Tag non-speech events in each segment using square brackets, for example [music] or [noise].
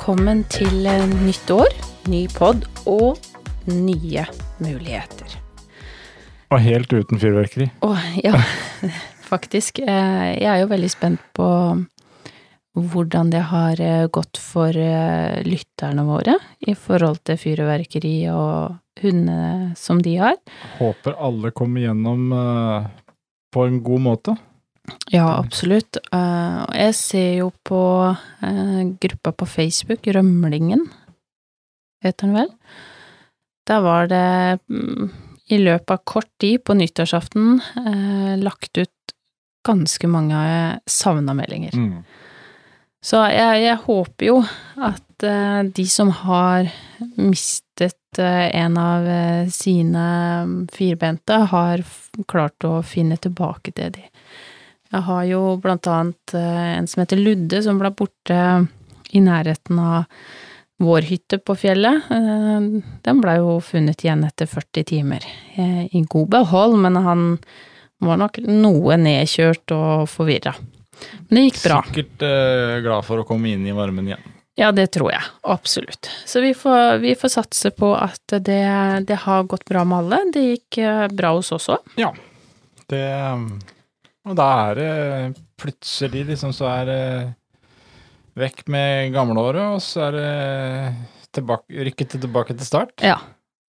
Velkommen til eh, nytt år, ny pod og nye muligheter. Og helt uten fyrverkeri. Å, ja, [laughs] faktisk. eh, Jeg er jo veldig spent på hvordan det har eh, gått for lytterne våre i forhold til fyrverkeri og hundene som de har. Håper alle kommer gjennom på en god måte. Ja, absolutt. Eh, Og jeg ser jo på eh, gruppa på Facebook, Rømlingen, heter den vel. Der var det mm, i løpet av kort tid på nyttårsaften eh, lagt ut ganske mange savna meldinger. Mm. Så jeg, jeg håper jo at de som har mistet en av sine mm, firbente, har klart å finne tilbake til de. Jeg har jo blant annet eh, en som heter Ludde, som ble borte i nærheten av vår hytte på fjellet. Eh, Den ble jo funnet igjen etter 40 timer. eh, I god behold, men han var nok noe nedkjørt og forvirra. Men det gikk bra. Sikkert glad for å komme inn i varmen igjen. Ja, det tror jeg. Absolutt. Så vi får, vi får satse på at det, det har gått bra med alle. Det gikk bra hos oss òg. Ja. Det Og da er det plutselig liksom så er det vekk med gamleåret, og så er det tilbake, rykket tilbake til start. Ja.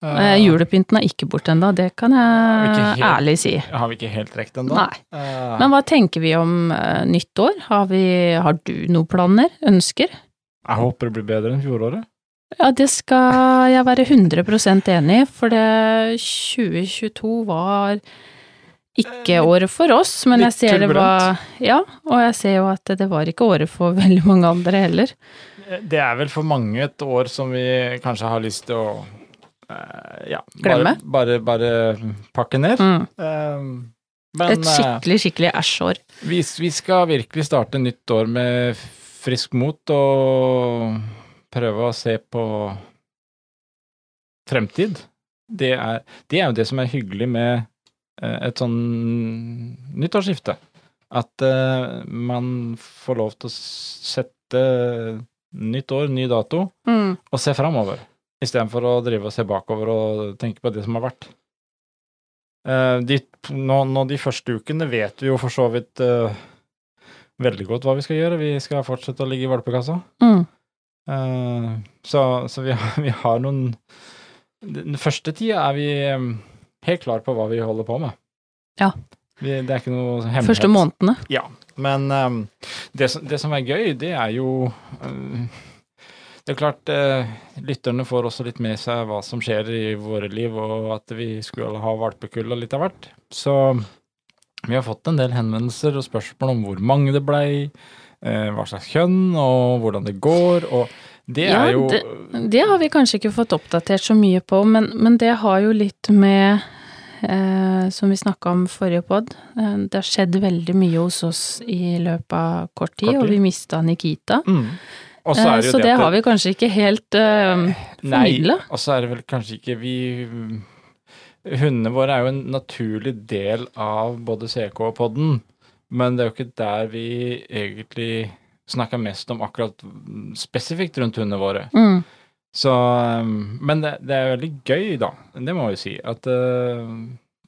Uh, Julepynten er ikke borte ennå, det kan jeg helt. ærlig si. Har vi ikke helt rekt ennå. Nei. Uh, Men hva tenker vi om nytt nyttår? Har, vi, har du noen planer? Ønsker? jeg håper det blir bedre enn fjoråret. Ja, det skal jeg være 100% enig i, for det 2022 var ikke året for oss, men jeg ser ser det var Ja, og jeg ser jo at det var ikke året for [laughs] veldig mange andre heller. Det er vel for mange et år som vi kanskje har lyst til å eh, ja, Glemme? Bare, bare, bare pakke ned. Mm. Eh, men Et skikkelig, skikkelig æsjår. eh, vi, vi skal virkelig starte nytt år med frisk mot og prøve å se på fremtid. Det er, det er jo det som er hyggelig med eh, et sånn nyttårsskifte. At uh, man får lov til å sette nytt år, ny dato, Mm. og se framover, istedenfor å drive og se bakover og tenke på det som har vært. Uh, de, nå, nå de første ukene vet vi jo for så vidt uh, veldig godt hva vi skal gjøre. Vi skal fortsette å ligge i valpekassa. Mm. Eh, så så vi, har, vi har noen Den første tida er vi eh, helt klar på hva vi holder på med. Ja. Vi, det er ikke noe hemmelighet. Første månedene. Ja, men um, det, som- det som er gøy, det er jo um, Det er klart, uh, lytterne får også litt med seg hva som skjer i våre liv, og at vi skulle ha valpekull og litt av hvert. Så vi har fått en del henvendelser og spørsmål om hvor mange det blei, eh, hva slags kjønn, og hvordan det går, og det Ja, er jo Det har vi kanskje ikke fått oppdatert så mye på, men, men det har jo litt med eh, Som vi snakka om forrige pod, eh, det har skjedd veldig mye hos oss i løpet av kort tid, Kort tid. og vi mista Nikita. mm. Eh, det jo så det at har vi kanskje ikke helt eh, Nei, og så er det vel kanskje ikke vi Hundene våre er jo en naturlig del av både CK og podden, men det er jo ikke der vi egentlig snakker mest om akkurat spesifikt rundt hundene våre. Mm. Så um, Men det, det er veldig gøy, da. Det må vi si. At uh,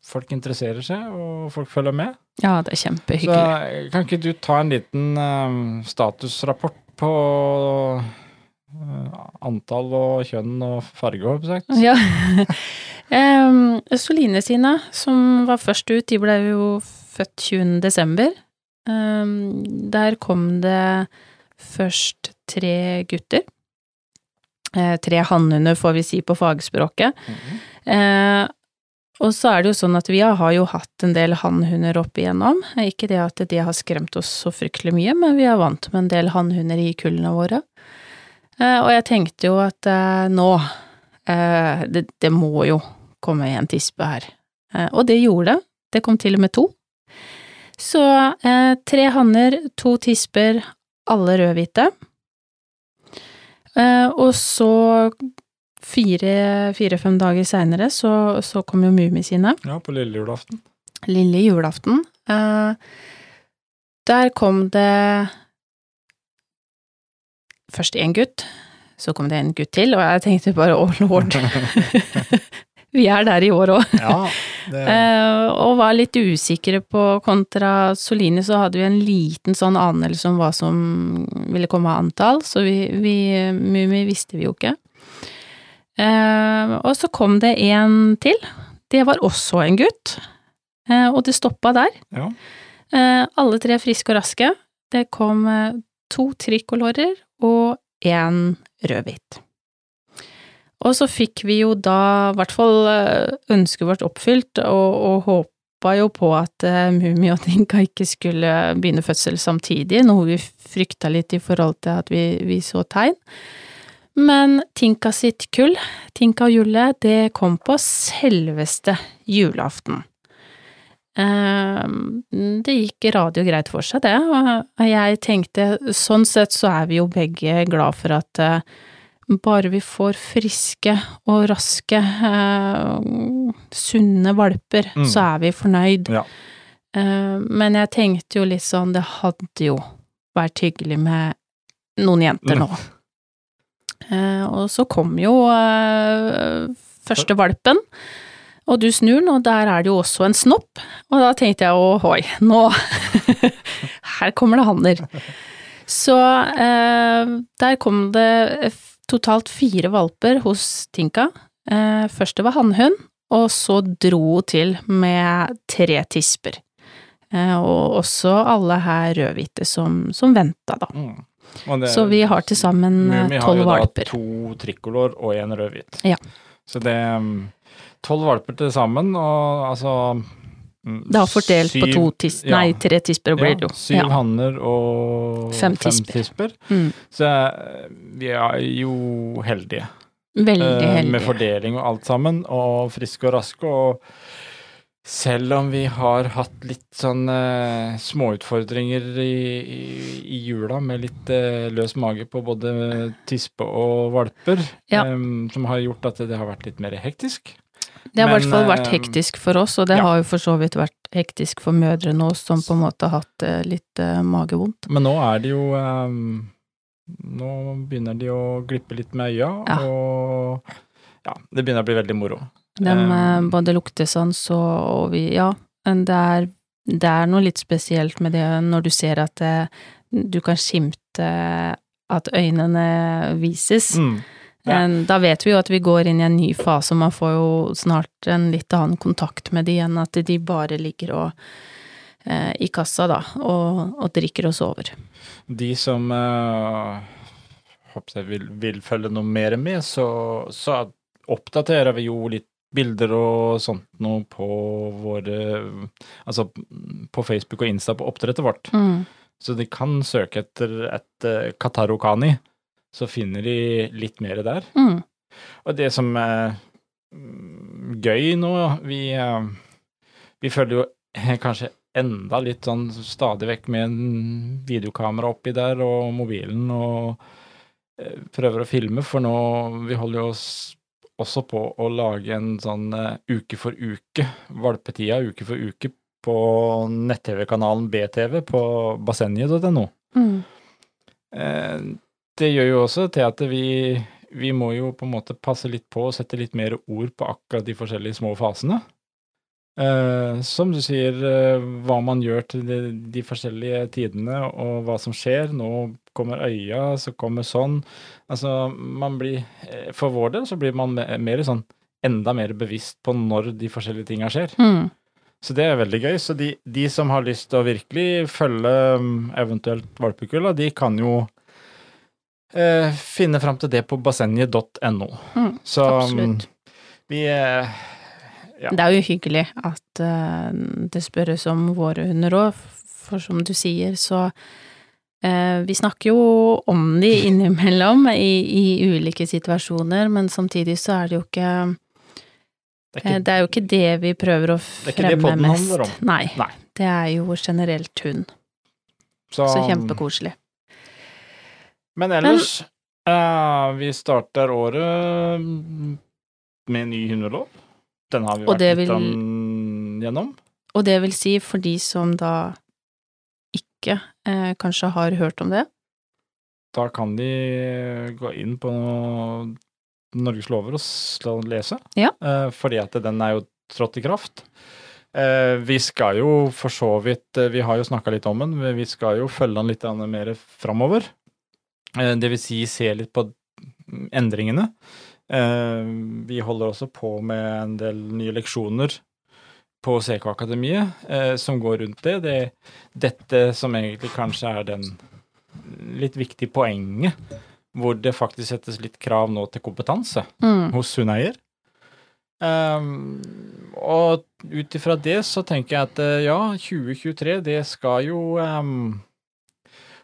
folk interesserer seg, og folk følger med. Ja, det er Så kjempehyggelig. kan ikke du ta en liten uh, statusrapport på uh, antall og kjønn og farge, håper jeg sagt? Ja. [laughs] um, Soline sine, som var først ut, de ble jo født 20. desember. Um, der kom det først tre gutter. Eh, tre hannhunder, får vi si på fagspråket. Mhm. Eh, og så er det jo sånn at vi har jo hatt en del hannhunder opp igjennom. Ikke det at det har skremt oss så fryktelig mye, men vi er vant med en del hannhunder i kullene våre. Eh, og jeg tenkte jo at nå eh, det, det må jo komme en tispe her. Eh, og det gjorde det. Det kom til og med to. Så eh, tre hanner, to tisper, alle rødhvite. Eh, og så fire-fem dager seinere så, så kom jo Mummi sine. Ja, på lille julaften. Lille julaften. Eh, der kom det først én gutt, så kom det en gutt til, og jeg tenkte bare å lord. [laughs] [laughs] Vi er der i år òg. Ja, det, [laughs] Eh, og var litt usikre på kontra Solini, så hadde vi en liten sånn anelse om hva som ville komme av antall, så vi, vi Mummi visste vi jo ikke. Eh, og så kom det en til. Det var også en gutt, eh, og det stoppa der. ja. Alle tre friske og raske. Det kom to trikolorer og én rødhvit. Og så fikk vi jo da i hvert fall eh, ønsket vårt oppfylt, og, og håpa jo på at uh, Mummi og Tinka ikke skulle begynne fødsel samtidig, noe vi frykta litt i forhold til at vi, vi så tegn. Men Tinka sitt kull, Tinka og Julle, det kom på selveste julaften. Eh, Det gikk radio greit for seg, det, og jeg tenkte sånn sett så er vi jo begge glad for at bare vi får friske og raske, eh, sunne valper, Mm. så er vi fornøyd. Ja. Eh, Men jeg tenkte jo litt sånn, det hadde jo vært hyggelig med noen jenter nå. Eh, Og så kom jo eh, første valpen, og du snur den, og der er det jo også en snopp, og da tenkte jeg ohoi, nå [laughs] Her kommer det hanner. Så eh, der kom det totalt fire valper hos Tinka. Eh, først det var hannhund, og så dro hun til med tre tisper. Eh, og også alle her rødhvite som, som venta, da. Mm. Det- Så vi har til sammen eh, Mummi har jo da to trikolor og en rødhvit. Ja. Så det er tolv valper til sammen, og altså har fordelt på to tis, ja. nei, tre tisper blir det jo. syv Ja. hanner og Fem fem, tisper. tisper. Mm. Så eh, vi er jo heldige. Veldig heldige. heldig. Med fordeling og alt sammen, og friske og raske. Og selv om vi har hatt litt sånn eh, småutfordringer i, i, i jula med litt eh, løs mage på både tispe og valper, Ja. em, som har gjort at det har vært litt mer hektisk. Det har i hvert fall vært eh, hektisk for oss, og det ja. har jo for så vidt vært hektisk for mødrene òg, som på en måte har hatt eh, litt eh, magevondt. Men nå er det jo um, Nå begynner de å glippe litt med øya, Ja. og ja, det begynner å bli veldig moro. De Um, både luktesans og, og vi Ja, det er, det er noe litt spesielt med det når du ser at det, du kan skimte at øynene vises. Mm. Ja. Da vet vi jo at vi går inn i en ny fase, og man får jo snart en litt annen kontakt med de enn at de bare ligger og eh, i kassa, da, og, og drikker og sover. De som eh, håper jeg vil, vil følge noe mer med, så, så oppdaterer vi jo litt bilder og sånt noe på våre Altså på Facebook og Insta på oppdrettet vårt. Mm. Så de kan søke etter et uh, Katarokani, så finner de litt mer der. Mm. Og det som er mm, gøy nå, vi, eh, vi følger jo eh, kanskje enda litt sånn stadig vekk med en videokamera oppi der og mobilen og eh, prøver å filme, for nå vi holder jo oss også på å lage en sånn uke for uke, valpetida uke for uke, på nett-TV-kanalen BTV på bassenget.no. Mm. Det gjør jo også til at vi, vi må jo på en måte passe litt på og sette litt mer ord på akkurat de forskjellige små fasene. Eh, som du sier, eh, hva man gjør til de, de forskjellige tidene, og hva som skjer. Nå kommer øya, så kommer sånn. Altså, man blir eh, For vår del så blir man me- mer sånn enda mer bevisst på når de forskjellige tinga skjer. Mm. Så det er veldig gøy. Så de, de som har lyst til å virkelig følge eventuelt valpekulla, de kan jo eh, finne fram til det på bassenget.no. Mm, Så um, absolutt. vi eh, Ja. Det er jo hyggelig at eh, det spørres om våre hunder òg, for som du sier, så eh, Vi snakker jo om de [laughs] innimellom i, i ulike situasjoner, men samtidig så er det jo ikke det er Eh, ikke, Det er jo ikke det vi prøver å fremme mest. Nei, Nei. det er jo generelt hund. så, Så kjempekoselig. Men ellers eh, Vi starter året med med ny hundelov. Den har vi vært vil, litt gjennom. Og det vil si for de som da ikke uh, kanskje har hørt om det, da kan de gå inn på Norges lover og lese, Ja. uh, fordi at den er jo trådt i kraft. Eh, vi skal jo for så vidt Vi har jo snakka litt om den, men vi skal jo følge den litt mer framover. Eh, det vil si se litt på endringene. Eh, vi holder også på med en del nye leksjoner på CK Akademiet eh, som går rundt det. det. Dette som egentlig kanskje er den litt viktige poenget, hvor det faktisk settes litt krav nå til kompetanse Mm. hos hundeeier. Um, og ut ifra det så tenker jeg at ja, 2023 det skal jo um,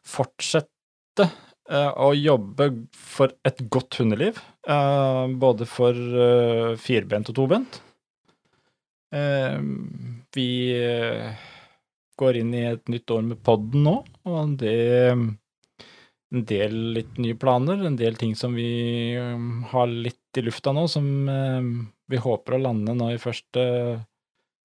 fortsette å jobbe for et godt hundeliv. eh, både for eh, firbent og tobent. Vi eh, går inn i et nytt år med podden nå, og det en del litt nye planer, en del ting som vi har litt i lufta nå, som vi håper å lande nå i første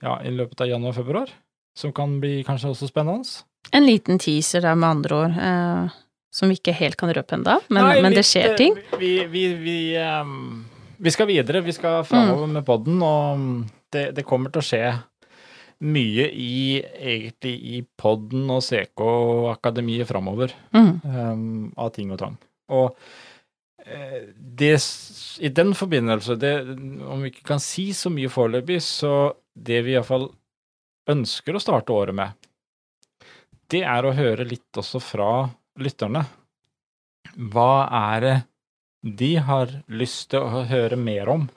ja, i løpet av januar-februar. Som kan bli kanskje også spennende. En liten teaser der, med andre ord, eh, som vi ikke helt kan røpe ennå, men, men det skjer ting. Vi, vi, vi, um, vi skal videre, vi skal framover med podden, og det, det kommer til å skje mye i egentlig i podden og CK Akademiet framover. Mm. um, av ting og tang. Og eh, det, i den forbindelse, det, om vi ikke kan si så mye foreløpig, så det vi iallfall ønsker å starte året med, det er å høre litt også fra lytterne. Hva er det de har lyst til å høre mer om?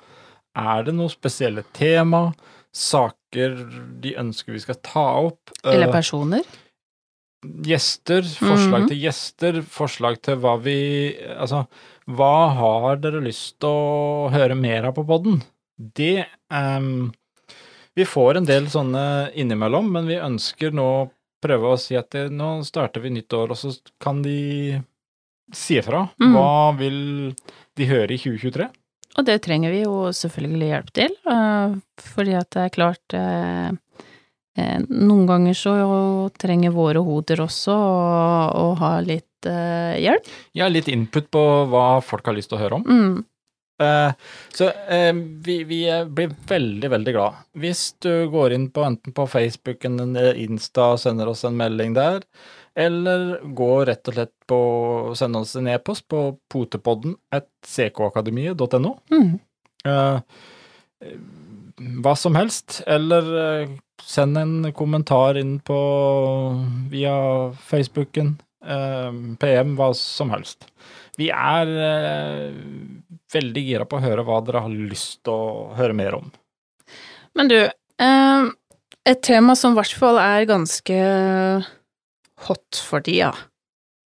Er det noe spesielle tema, saker de ønsker vi skal ta opp? Eller Eh, personer. gjester, forslag Mhm. til gjester, forslag til hva vi Altså, hva har dere lyst til å høre mer av på podden? Det um, Vi får en del sånne innimellom, men vi ønsker nå prøve å si at det, nå starter vi nytt år, og så kan de si ifra. Mm. Hva vil de høre i 2023? Og det trenger vi jo selvfølgelig hjelp til, eh, fordi at det er klart eh, eh, Noen ganger så trenger våre hoder også å, å ha litt eh, hjelp. Ja, litt input på hva folk har lyst til å høre om. Mm. Eh, så eh, vi, vi blir veldig, veldig glad. Hvis du går inn på enten på Facebook eller Insta og sender oss en melding der, eller gå rett og slett på send oss en e-post på potepodden at ckakademiet.no. Mm. Eh, hva som helst, eller send en kommentar inn på via Facebooken, PM, hva som helst. Vi er eh, veldig gira på å høre hva dere har lyst til å høre mer om. Men du, eh, et tema som i hvert fall er ganske hot for tida,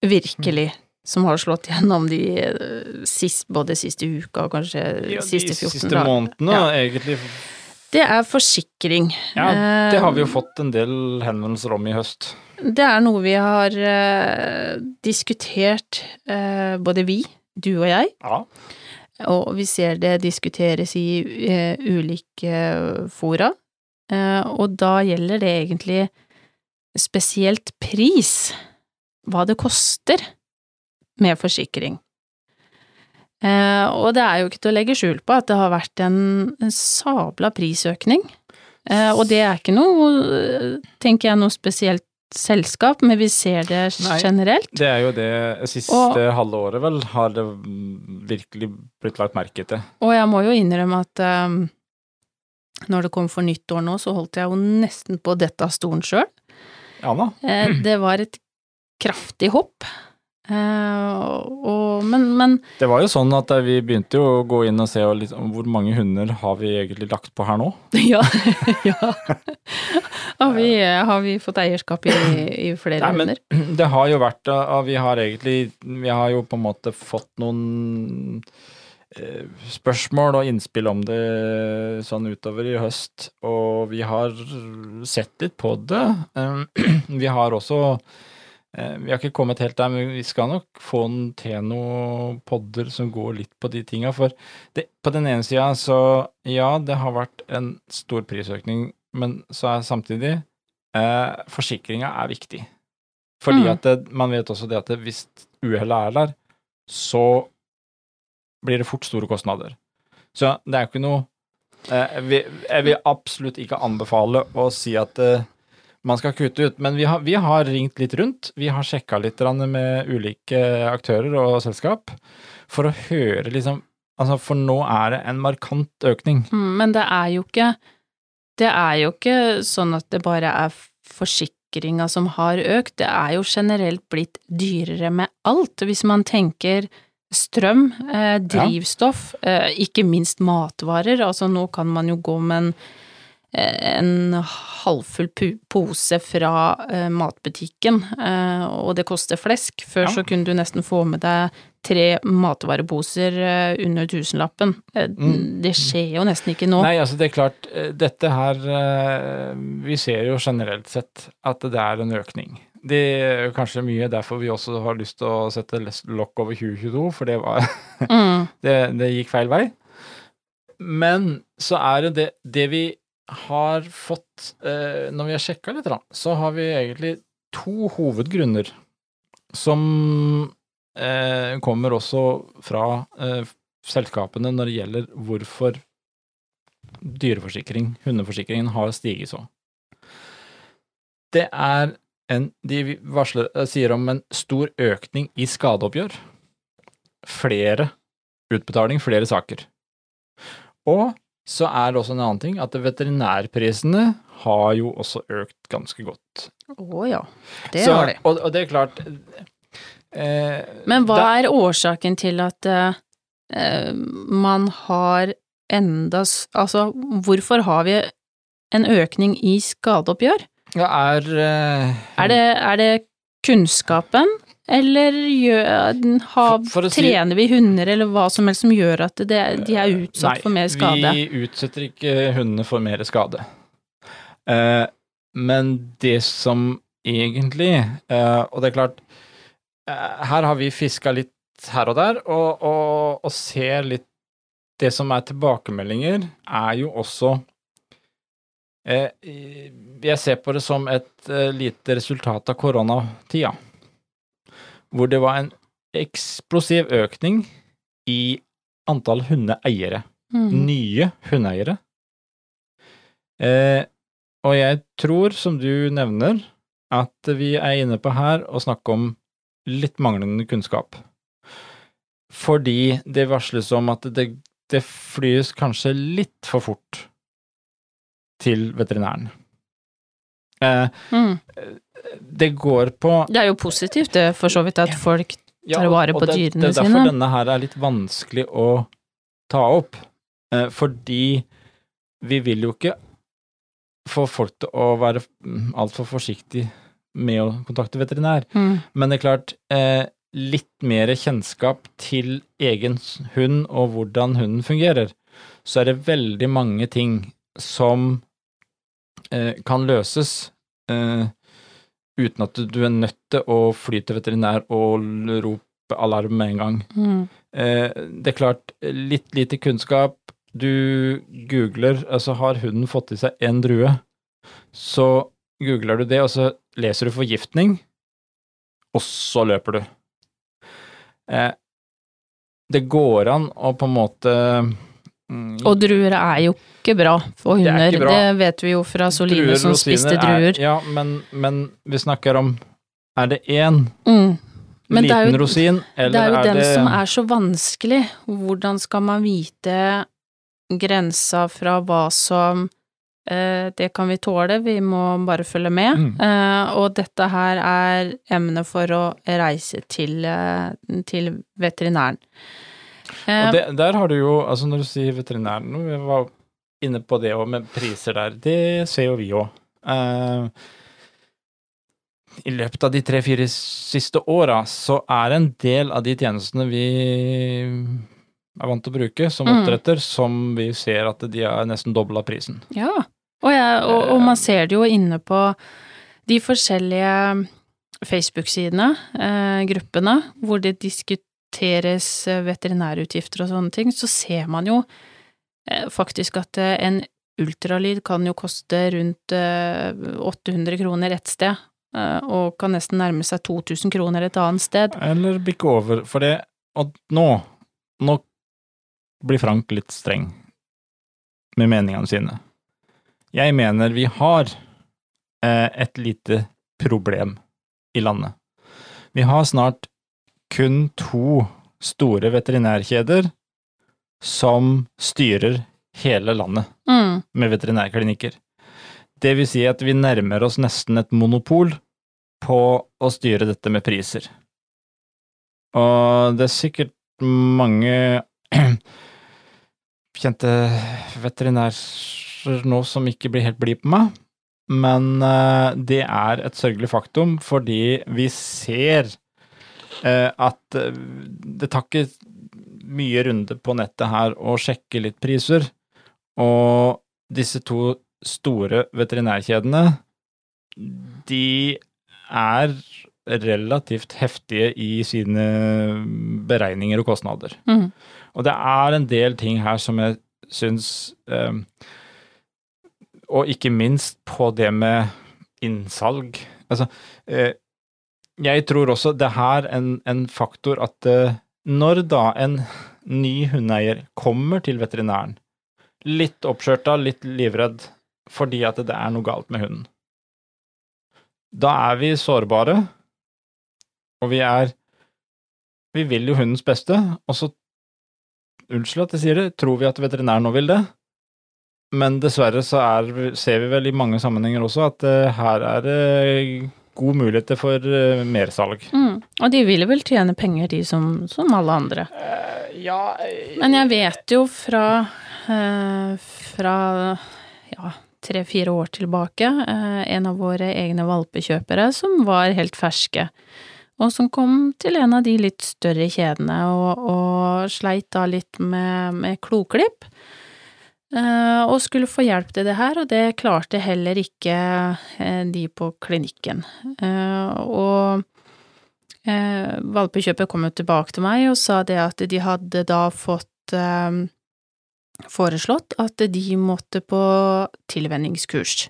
virkelig, som har slått gjennom de eh, sist, både siste uka og kanskje siste 14 De siste månedene, Ja. egentlig. Det er forsikring. Ja, det har vi jo Eh, fått en del henvendelser om i høst. Det er noe vi har eh, diskutert, eh, både vi, du og jeg, Ja. og vi ser det diskuteres i eh, ulike fora. Eh, og da gjelder det egentlig spesielt pris, hva det koster med forsikring. Eh, og det er jo ikke til å legge skjul på at det har vært en, en sabla prisøkning. Eh, og det er ikke noe, tenker jeg, noe spesielt selskap, men vi ser det Nei. generelt. Det er jo det siste Og- halve året, vel, har det virkelig blitt lagt merke til. Og jeg må jo innrømme at um, når det kom for nyttår nå, så holdt jeg jo nesten på å dette av stolen sjøl. Ja, Eh, det var et kraftig hopp. Eh, og, men, men Det var jo sånn at eh, vi begynte jo å gå inn og se og liksom, hvor mange hunder har vi egentlig lagt på her nå. [laughs] ja. ja. Har, vi, har vi fått eierskap i, i flere Nei, men hunder? [clears throat] det har jo vært eh, Vi har egentlig Vi har jo på en måte fått noen spørsmål og innspill om det sånn utover i høst, og vi har sett litt på det. [clears throat] Vi har også Vi har ikke kommet helt der, men vi skal nok få den til noen podder som går litt på de tinga. For det, på den ene sida så ja, det har vært en stor prisøkning, men så er samtidig eh, Forsikringa er viktig. Fordi Mm. at det, man vet også det at det, hvis uhellet er der, så blir det fort store kostnader. Så det er jo ikke noe eh, vi, Jeg vil absolutt ikke anbefale å si at eh, man skal kutte ut, men vi har, vi har ringt litt rundt. Vi har sjekka litt med ulike aktører og selskap for å høre liksom Altså, for nå er det en markant økning. Mm, Men det er jo ikke Det er jo ikke sånn at det bare er forsikringa som har økt, det er jo generelt blitt dyrere med alt. Hvis man tenker strøm, eh, drivstoff, eh, ikke minst matvarer. Altså nå kan man jo gå med en, en halvfull pose fra eh, matbutikken, eh, og det koster flesk. Før Ja. så kunne du nesten få med deg tre matvareposer eh, under tusenlappen. Eh, Mm. Det skjer jo nesten ikke nå. Nei, altså det er klart, eh, dette her eh, Vi ser jo generelt sett at det er en økning. Det er kanskje mye derfor vi også har lyst til å sette lokk over 2022, for det var Mm. [laughs] det, det gikk feil vei. Men så er det det, det vi har fått eh, Når vi har sjekka litt, så har vi egentlig to hovedgrunner som eh, kommer også fra eh, selskapene når det gjelder hvorfor dyreforsikring, hundeforsikringen, har stiget så. Det er en De varsler, sier om en stor økning i skadeoppgjør. Flere utbetaling, flere saker. Og så er det også en annen ting, at veterinærprisene har jo også økt ganske godt. Å ja, det så, har de. Og, og det er klart eh, Men hva da- er årsaken til at eh, man har enda Altså, hvorfor har vi en økning i skadeoppgjør? ja, er, eh, Er det, er det kunnskapen, eller gjør, har, For- for si- trener vi hunder, eller hva som helst som gjør at det, de er utsatt Nei, for mer skade? Nei, vi utsetter ikke hundene for mer skade. Eh, men det som egentlig eh, Og det er klart, eh, her har vi fiska litt her og der, og, og, og ser litt Det som er tilbakemeldinger, er jo også eh, Jeg ser på det som et eh, lite resultat av koronatida, hvor det var en eksplosiv økning i antall hundeeiere Mm. nye hundeeiere. Eh, og jeg tror, som du nevner, at vi er inne på her å snakke om litt manglende kunnskap. Fordi det varsles om at det, det flyes kanskje litt for fort til veterinæren. Eh, Mm. Det går på Det er jo positivt, det, for så vidt, at folk tar vare på det, dyrene Det er derfor sine. denne her er litt vanskelig å ta opp. Eh, fordi vi vil jo ikke få folk til å være altfor forsiktig med å kontakte veterinær. mm. Men det er klart, eh, litt mer kjennskap til egen hund og hvordan hunden fungerer, så er det veldig mange ting som eh, kan løses eh, uten at du, er nødt til å fly til veterinær og rope alarm med en gang. Mm. Eh, det er klart, litt lite kunnskap. Du googler, altså har hunden fått i seg en drue, så googler du det, og så leser du forgiftning, og så løper du. Eh, det går an å på en måte mm, Og druer er jo ikke bra for er hunder, det, bra. det vet vi jo fra Soline druer, som spiste spiste er- druer. Ja, men, men vi snakker om Er det én Mm. liten det er jo, rosin, eller det er jo den det som er så vanskelig. Hvordan skal man vite grensa fra hva som eh, Det kan vi tåle, vi må bare følge med. Mm. Eh, og dette her er emnet for å reise til, eh, til veterinæren. Eh, Og det, der har du jo, altså når du sier veterinæren, vi var inne på det òg med priser der, det ser jo vi òg. I løpet av de tre-fire siste åra så er en del av de tjenestene vi er vant til å bruke som Mm. som vi ser at de er nesten dobla prisen. Ja, og, jeg, og, og man ser det jo inne på de forskjellige Facebook-sidene, eh, gruppene, hvor det diskuteres eh, veterinærutgifter og sånne ting, så ser man jo eh, faktisk at eh, en ultralyd kan jo koste rundt eh, 800 kroner ett sted, og kan nesten nærme seg 2000 kroner et annet sted. Eller bikke over. For det Og nå, nå blir Frank litt streng med meningene sine. Jeg mener vi har et lite problem i landet. Vi har snart kun to store veterinærkjeder som styrer hele landet Mm. med veterinærklinikker. Det vil si at vi nærmer oss nesten et monopol på å styre dette med priser. Og det er sikkert mange [clears throat] kjente veterinærer nå som ikke blir helt blide på meg, men eh, det er et sørgelig faktum fordi vi ser at eh, det tar ikke mye runde på nettet her å sjekke litt priser, og disse to store veterinærkjedene, de er relativt heftige i sine beregninger og kostnader. Mm. Og det er en del ting her som jeg syns eh, Og ikke minst på det med innsalg. Altså, eh, jeg tror også det er en, en faktor at eh, når da en ny hundeeier kommer til veterinæren, litt oppskjørta, litt livredd fordi at det er noe galt med hunden, da er vi sårbare, og vi er Vi vil jo hundens beste, og så Unnskyld at jeg sier det, tror vi at veterinæren nå vil det, men dessverre så er, ser vi vel i mange sammenhenger også at eh, her er det gode muligheter for uh, mersalg. Mm. Og de ville vel tjene penger, de som, som alle andre. ja Men jeg vet jo fra, fra ja, tre-fire år tilbake, en av våre egne valpekjøpere som var helt ferske, og som kom til en av de litt større kjedene og, og sleit da litt med, med kloklipp. Eh, og skulle få hjelp til det her, og det klarte heller ikke eh, de på klinikken. Eh, og valpekjøpet kom jo tilbake til meg og sa det at de hadde da fått foreslått at de måtte på tilvenningskurs.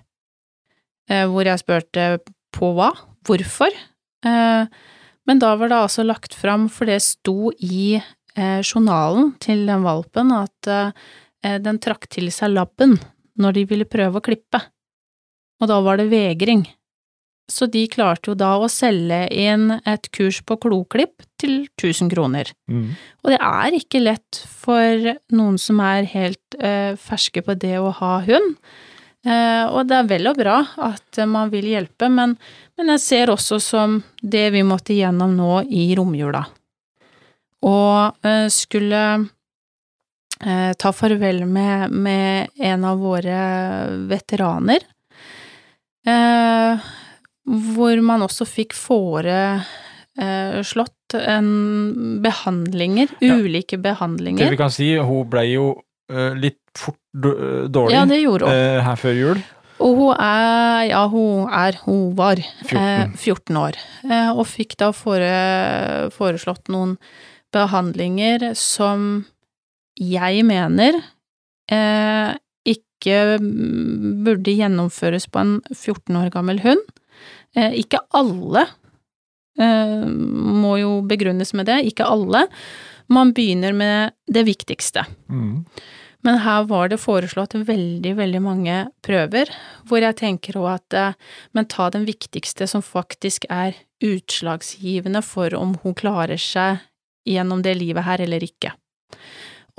Hvor jeg spurte på hva, hvorfor. Men da var det altså lagt fram, for det sto i journalen til den valpen at den trakk til seg labben når de ville prøve å klippe, og da var det vegring. Så de klarte jo da å selge inn et kurs på kloklipp til 1000 kroner. Mm. Og det er ikke lett for noen som er helt eh, ferske på det å ha hund. Eh, og det er vel og bra at man vil hjelpe, men, men jeg ser også som det vi måtte gjennom nå i romjula. Og eh, skulle eh, ta farvel med, med en av våre veteraner. Eh, hvor man også fikk foreslått en behandlinger, Ja. ulike Det vi kan si, hun ble jo eh, litt fort dårlig Ja, det gjorde hun. eh, her før jul. Og hun er, ja, hun er, hun var 14. Eh, 14 år, eh, og fikk da fore, foreslått noen behandlinger som jeg mener eh, ikke burde gjennomføres på en 14 år gammel hund. Eh, ikke alle eh, må jo begrunnes med det, ikke alle. Man begynner med det viktigste. Mm. Men her var det foreslått veldig, veldig mange prøver, hvor jeg tenker òg at eh, Men ta den viktigste som faktisk er utslagsgivende for om hun klarer seg gjennom det livet her eller ikke.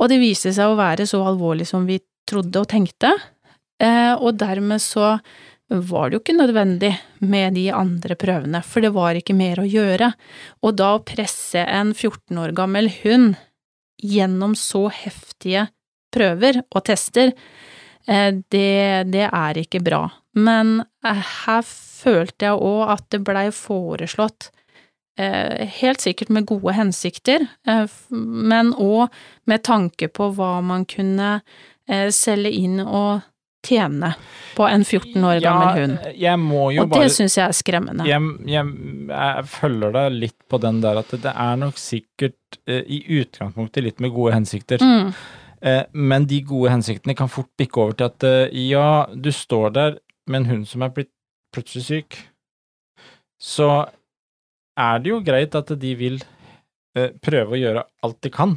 Og det viste seg å være så alvorlig som vi trodde og tenkte, eh, og dermed så var det jo ikke nødvendig med de andre prøvene, for det var ikke mer å gjøre. Og da å presse en 14 år gammel hund gjennom så heftige prøver og tester, eh, det, det er ikke bra. Men eh, her følte jeg òg at det blei foreslått, helt sikkert med gode hensikter, eh, men òg med tanke på hva man kunne eh, selge inn og tjene på en 14 år gammel hund. Jo Og bare det syns jeg er skremmende. jeg, jeg, jeg følger deg litt på den der at det er nok sikkert eh, i utgangspunktet litt med gode hensikter. Mm, Eh, men de gode hensiktene kan fort bikke over til at eh, ja, du står der med en hund som er blitt plutselig syk. så er det jo greit at de vil eh, prøve å gjøre alt de kan.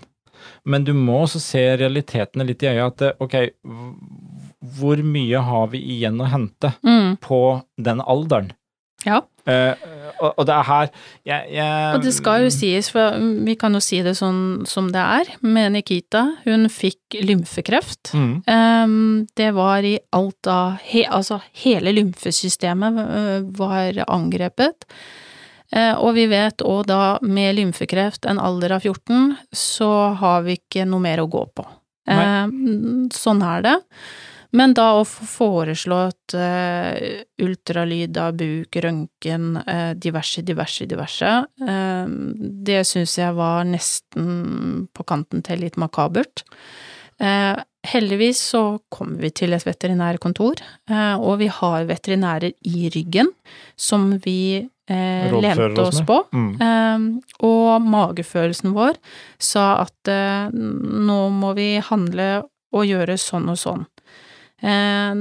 Men du må også se realitetene litt i øya. At eh, ok, hvor mye har vi igjen å hente Mm. på den alderen? Ja. Eh, og, og det er her jeg, jeg, Og det skal jo sies, for vi kan jo si det sånn som det er, med Nikita. Hun fikk lymfekreft. Mm. Ehm, det var i alt av he, Altså, hele lymfesystemet øh, var angrepet. Eh, og vi vet òg da, med lymfekreft en alder av 14, så har vi ikke noe mer å gå på. Nei. sånn er det. Men da å få foreslått eh, ultralyd av buk, røntgen, eh, diverse, diverse, diverse, eh, det syns jeg var nesten på kanten til litt makabert. Eh, heldigvis så kommer vi til et veterinærkontor, eh, og vi har veterinærer i ryggen som vi eh, lente oss på. Mm. Eh, og magefølelsen vår sa at eh, nå må vi handle og gjøre sånn og sånn. Eh,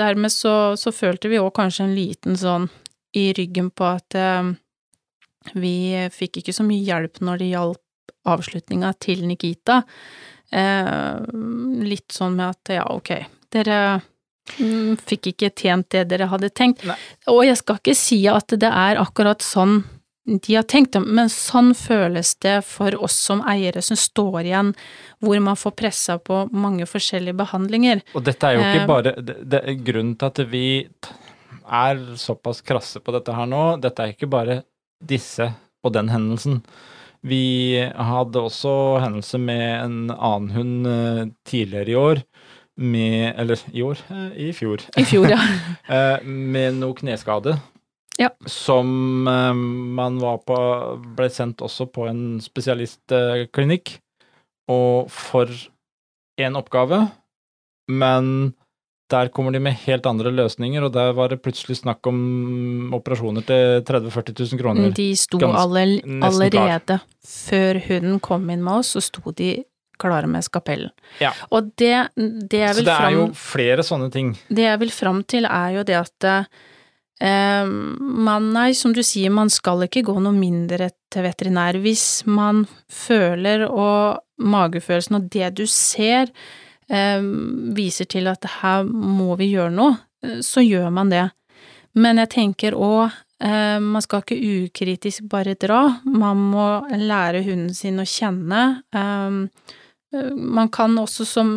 dermed så, så følte vi òg kanskje en liten sånn i ryggen på at eh, vi fikk ikke så mye hjelp når det gjaldt avslutninga til Nikita. Eh, litt sånn med at ja, ok, dere fikk ikke tjent det dere hadde tenkt. Nei. Og jeg skal ikke si at det er akkurat sånn de har tenkt men sånn føles det for oss som eiere som står igjen, hvor man får pressa på mange forskjellige behandlinger. Og dette er jo ikke Eh, bare det, det, Grunnen til at vi er såpass krasse på dette her nå, dette er ikke bare disse og den hendelsen. Vi hadde også hendelse med en annen hund eh, tidligere i år, med Eller i år? eh, I fjor. I fjor, ja. [laughs] Eh, med noe kneskade. Ja. Som eh, man var på Ble sendt også på en spesialistklinikk. Og for en oppgave, men der kommer de med helt andre løsninger, og der var det plutselig snakk om operasjoner til 30 000-40 000 kroner. De sto alle, allerede klar. før hunden kom inn med oss, så sto de klare med skapellen. Ja. Og det, det jeg Så det er fram jo flere sånne ting. Det jeg vil fram til, er jo det at eh, man, nei, som du sier, man skal ikke gå noe mindre til veterinær hvis man føler og magefølelsen og det du ser eh, viser til at her må vi gjøre noe, eh, så gjør man det. Men jeg tenker òg eh, man skal ikke ukritisk bare dra, man må lære hunden sin å kjenne. Eh, man kan også som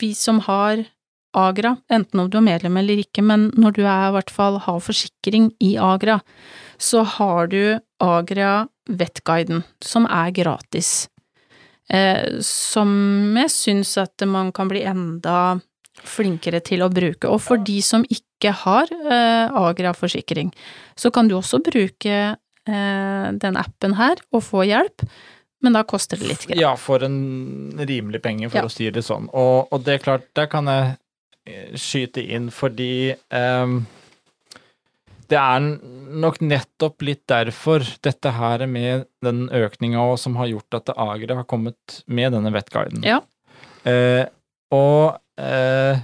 vi som har Agra, enten om du er medlem eller ikke, men når du er i hvert fall har forsikring i Agra, så har du Agra Vettguiden, som er gratis. Eh, som jeg syns at man kan bli enda flinkere til å bruke. Og for de som ikke har eh, Agra-forsikring, så kan du også bruke eh, den appen her og få hjelp, men da koster det litt. grann. Ja, for en rimelig penge, for Ja. å si det sånn. Og, og det er klart, der kan jeg eh, skyte inn fordi um, det er nok nettopp litt derfor dette her med den økninga som har gjort at Agri har kommet med denne vettguiden. Ja. Eh, og eh,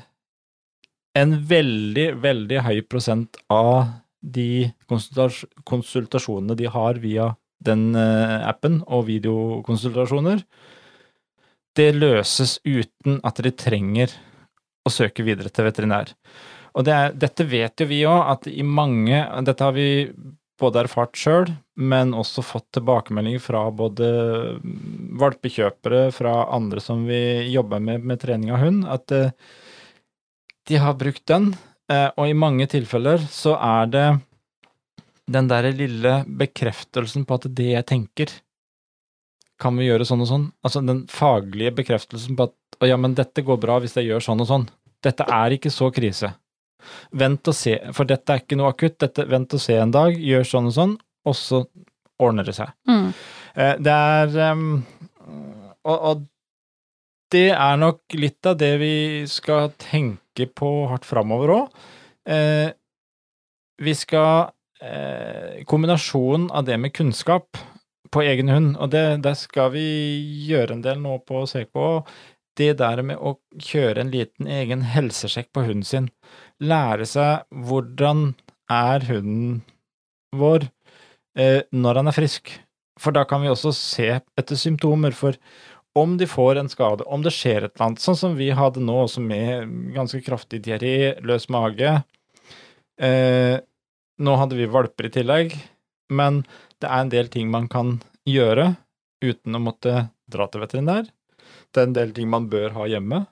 en veldig, veldig høy prosent av de konsultas konsultasjonene de har via den eh, appen og videokonsultasjoner, det løses uten at de trenger å søke videre til veterinær. Og det er, dette vet jo vi òg, at i mange Dette har vi både erfart sjøl, men også fått tilbakemeldinger fra både valpekjøpere, fra andre som vi jobber med med trening av hund, at eh, de har brukt den. Eh, og i mange tilfeller så er det den derre lille bekreftelsen på at det jeg tenker, kan vi gjøre sånn og sånn? Altså den faglige bekreftelsen på at å ja, men dette går bra hvis jeg gjør sånn og sånn. Dette er ikke så krise. Vent og se, for dette er ikke noe akutt. Dette, vent og se en dag, gjør sånn og sånn, og så ordner det seg. Mm. Eh, Det er um, og, og det er nok litt av det vi skal tenke på hardt framover òg. Eh, vi skal eh, Kombinasjonen av det med kunnskap på egen hund, og det, det skal vi gjøre en del nå på CK. Det der med å kjøre en liten egen helsesjekk på hunden sin. Lære seg hvordan er hunden vår eh, når han er frisk. For da kan vi også se etter symptomer. For om de får en skade, om det skjer et eller annet, sånn som vi hadde nå, også med ganske kraftig diaré, løs mage eh, Nå hadde vi valper i tillegg, men det er en del ting man kan gjøre uten å måtte dra til veterinær. Det er en del ting man bør ha hjemme.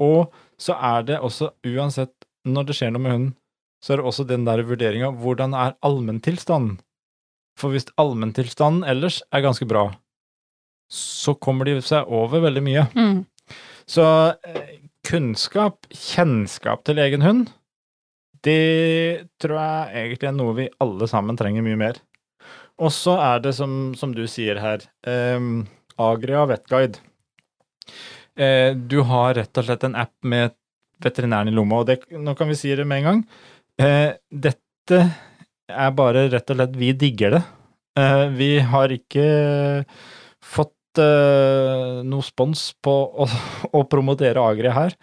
Og så er det også, uansett når det skjer noe med hunden, så er det også den der vurderinga hvordan er allmenntilstanden? For hvis allmenntilstanden ellers er ganske bra, så kommer de seg over veldig mye. Mm. Så eh, kunnskap, kjennskap til egen hund, det tror jeg egentlig er noe vi alle sammen trenger mye mer. Og så er det, som, som du sier her, eh, Agria Vetguide. Eh, du har rett og slett en app med veterinæren i lomma, og det, nå kan vi si det med en gang. Eh, dette er bare rett og slett Vi digger det. Eh, vi har ikke fått eh, noe spons på å, [laughs] å promotere Agria her,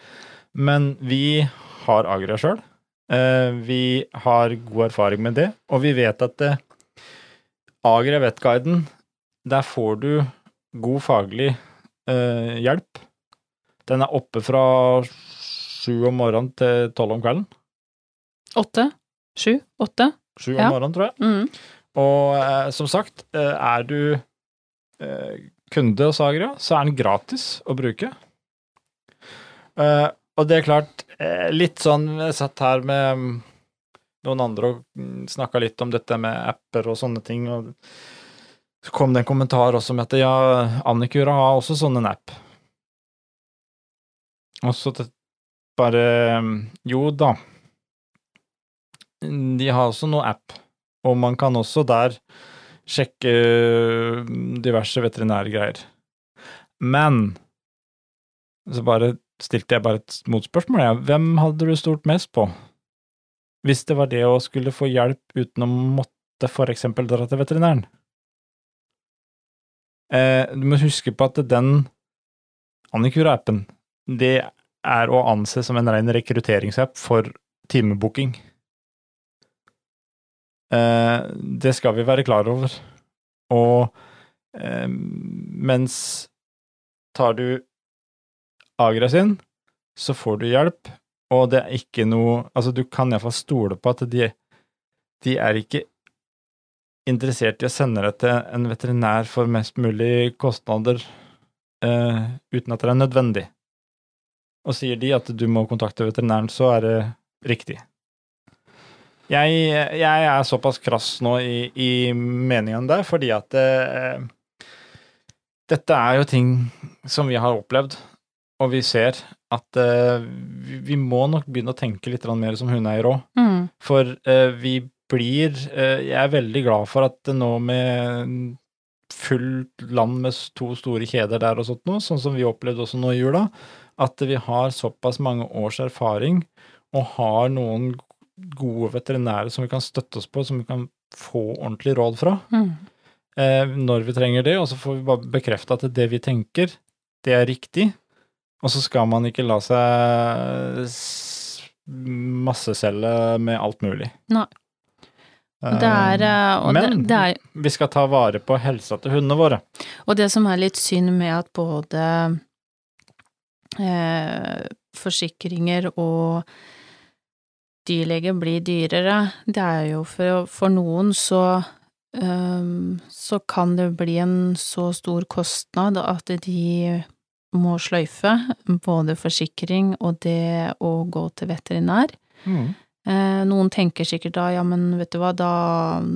men vi har Agria sjøl. Eh, vi har god erfaring med det, og vi vet at eh, Vettguiden, Vetguiden, der får du god faglig eh, hjelp. Den er oppe fra sju om morgenen til tolv om kvelden. Åtte? Sju? Åtte? Sju om Ja. morgenen, tror jeg. Mm. Og som sagt, er du eh, kunde hos Agria, så er den gratis å bruke. Og det er klart, eh, litt sånn Jeg satt her med mm, noen andre og snakka litt om dette med apper og sånne ting, og så kom det en kommentar også om at ja, Annikura har også sånn en app. Og så bare Jo da. De har også noe app, og man kan også der sjekke diverse veterinærgreier. Men så bare stilte jeg bare et motspørsmål, jeg. Hvem hadde du stolt mest på? Hvis det var det å skulle få hjelp uten å måtte for eksempel dra til veterinæren? Eh, du må huske på at den Annikura-appen, det er å anse som en ren rekrutteringsapp for timebooking. Eh, det skal vi være klar over. Og eh, mens tar du Agra sin, så får du hjelp, og det er ikke noe Altså, du kan iallfall stole på at de, de er ikke interessert i å sende deg til en veterinær for mest mulig kostnader eh, uten at det er nødvendig. Og sier de at du må kontakte veterinæren, så er det riktig. Jeg, jeg er såpass krass nå i, i meningene der, fordi at eh, dette er jo ting som vi har opplevd, og vi ser at uh, vi, må nok begynne å tenke litt mer som hundeeier òg. Mm. For uh, vi blir uh, Jeg er veldig glad for at det nå med fullt land med to store kjeder der og sånt noe, sånn som vi opplevde også nå i jula, at vi har såpass mange års erfaring og har noen gode veterinærer som vi kan støtte oss på, som vi kan få ordentlig råd fra Mm. når vi trenger det, og så får vi bare bekrefte at det vi tenker, det er riktig. Og så skal man ikke la seg masseselge med alt mulig. Nei. Det er, eh, det, Men det er, vi skal ta vare på helsa til hundene våre. og det som er litt synd med at både eh, forsikringer og dyrlege blir dyrere, det er jo for, for noen så eh, så kan det bli en så stor kostnad at de må sløyfe både forsikring og det å gå til veterinær. Eh, noen tenker sikkert da, ja, men vet du hva, da,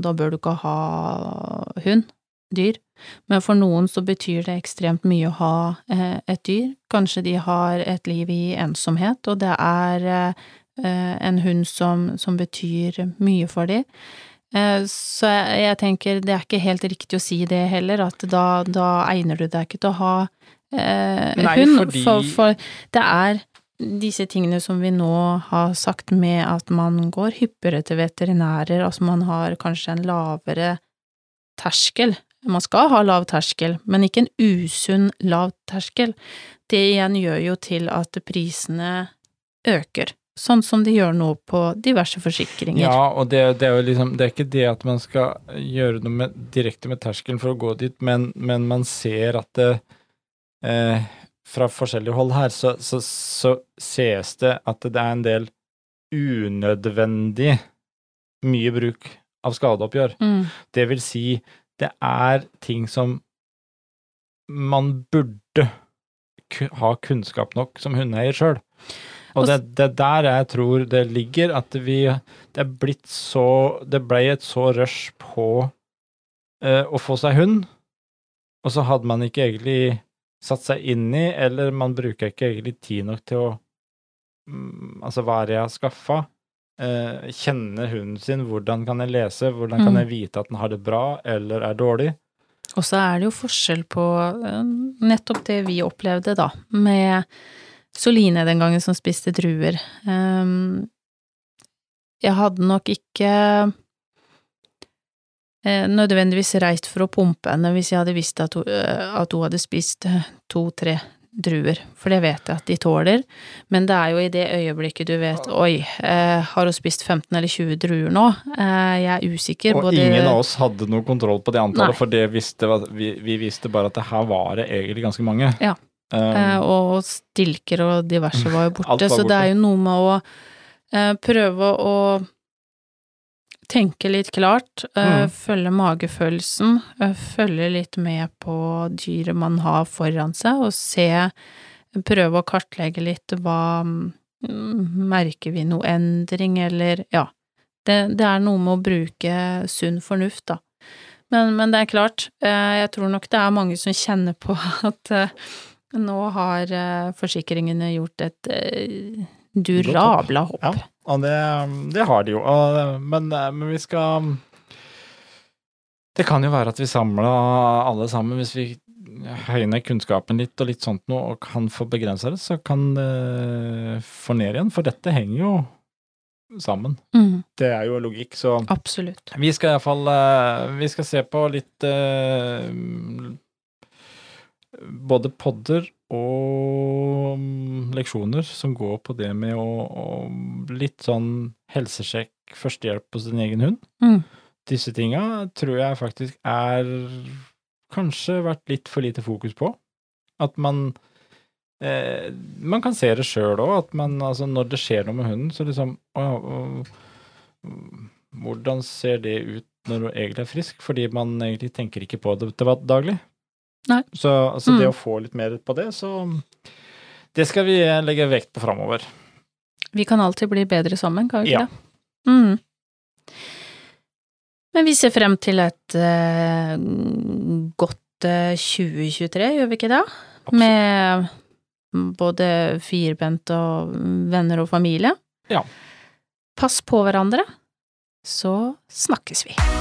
da bør du ikke ha hund, dyr. Men for noen så betyr det ekstremt mye å ha eh, et dyr. Kanskje de har et liv i ensomhet, og det er eh, en hund som, som betyr mye for dem. Eh, så jeg, jeg tenker det er ikke helt riktig å si det heller, at da, da egner du deg ikke til å ha eh, Nei, hund. fordi- For, for det er disse tingene som vi nå har sagt med at man går hyppigere til veterinærer, altså man har kanskje en lavere terskel. Man skal ha lav terskel, men ikke en usunn lav terskel. Det igjen gjør jo til at prisene øker. Sånn som de gjør nå på diverse forsikringer. Ja, og det, det er jo liksom Det er ikke det at man skal gjøre noe med, direkte med terskelen for å gå dit, men, men man ser at det eh, Fra forskjellige hold her, så, så, så ses det at det er en del unødvendig mye bruk av skadeoppgjør. Mm. Det vil si, det er ting som man burde ha kunnskap nok som hundeeier sjøl. Og det, det der jeg tror det ligger, at vi Det er blitt så Det ble et så rush på eh, å få seg hund, og så hadde man ikke egentlig satt seg inn i, eller man bruker ikke egentlig tid nok til å mm, Altså, hva er det jeg har skaffa? Eh, kjenner hunden sin, hvordan kan jeg lese, hvordan kan Mm. jeg vite at den har det bra eller er dårlig? Og så er det jo forskjell på eh, nettopp det vi opplevde, da, med Soline den gangen som spiste druer. Um, jeg hadde nok ikke nødvendigvis reist for å pumpe henne hvis jeg hadde visst at hun, eh, at hun hadde spist eh, to-tre druer, for det vet jeg at de tåler, men det er jo i det øyeblikket du vet oi, eh, har hun spist 15 eller 20 druer nå? Eh, jeg er usikker. Og både- ingen av oss hadde noe kontroll på det antallet, Nei. for det visste, vi, vi visste bare at det her var det egentlig ganske mange. Ja. Um, Eh, og stilker og diverse var jo [laughs] borte, var borte, så det er jo noe med å eh, prøve å tenke litt klart, eh, Mm. følge magefølelsen, eh, følge litt med på dyret man har foran seg, og se Prøve å kartlegge litt hva mm, Merker vi noe endring, eller ja. Det, det er noe med å bruke sunn fornuft, da. Men, men det er klart, eh, jeg tror nok det er mange som kjenner på [laughs] at nå har forsikringene gjort et eh, durabla hopp. Ja, og det, det har de jo. Men, men vi skal Det kan jo være at vi samler alle sammen hvis vi høyner kunnskapen litt og litt sånt noe, og kan få begrensa det, så kan det få ned igjen. For dette henger jo sammen. Mm, Det er jo logikk, så absolutt. Vi skal iallfall uh, Vi skal se på litt eh, Både podder og mm, leksjoner som går på det med å, å Litt sånn helsesjekk, førstehjelp hos din egen hund. Mm. Disse tinga tror jeg faktisk er kanskje vært litt for lite fokus på. At man eh, Man kan se det sjøl òg, at man altså når det skjer noe med hunden, så liksom å, å, Hvordan ser det ut når hun egentlig er frisk? Fordi man egentlig tenker ikke på det til daglig. Nei. Så altså, det Mm. å få litt mer på det, så Det skal vi legge vekt på framover. Vi kan alltid bli bedre sammen, kan vi ikke Ja. det? Mm. Men vi ser frem til et uh, godt eh, 2023, gjør vi ikke det? Absolutt. Med både firbent og venner og familie. Ja. Pass på hverandre, så snakkes vi.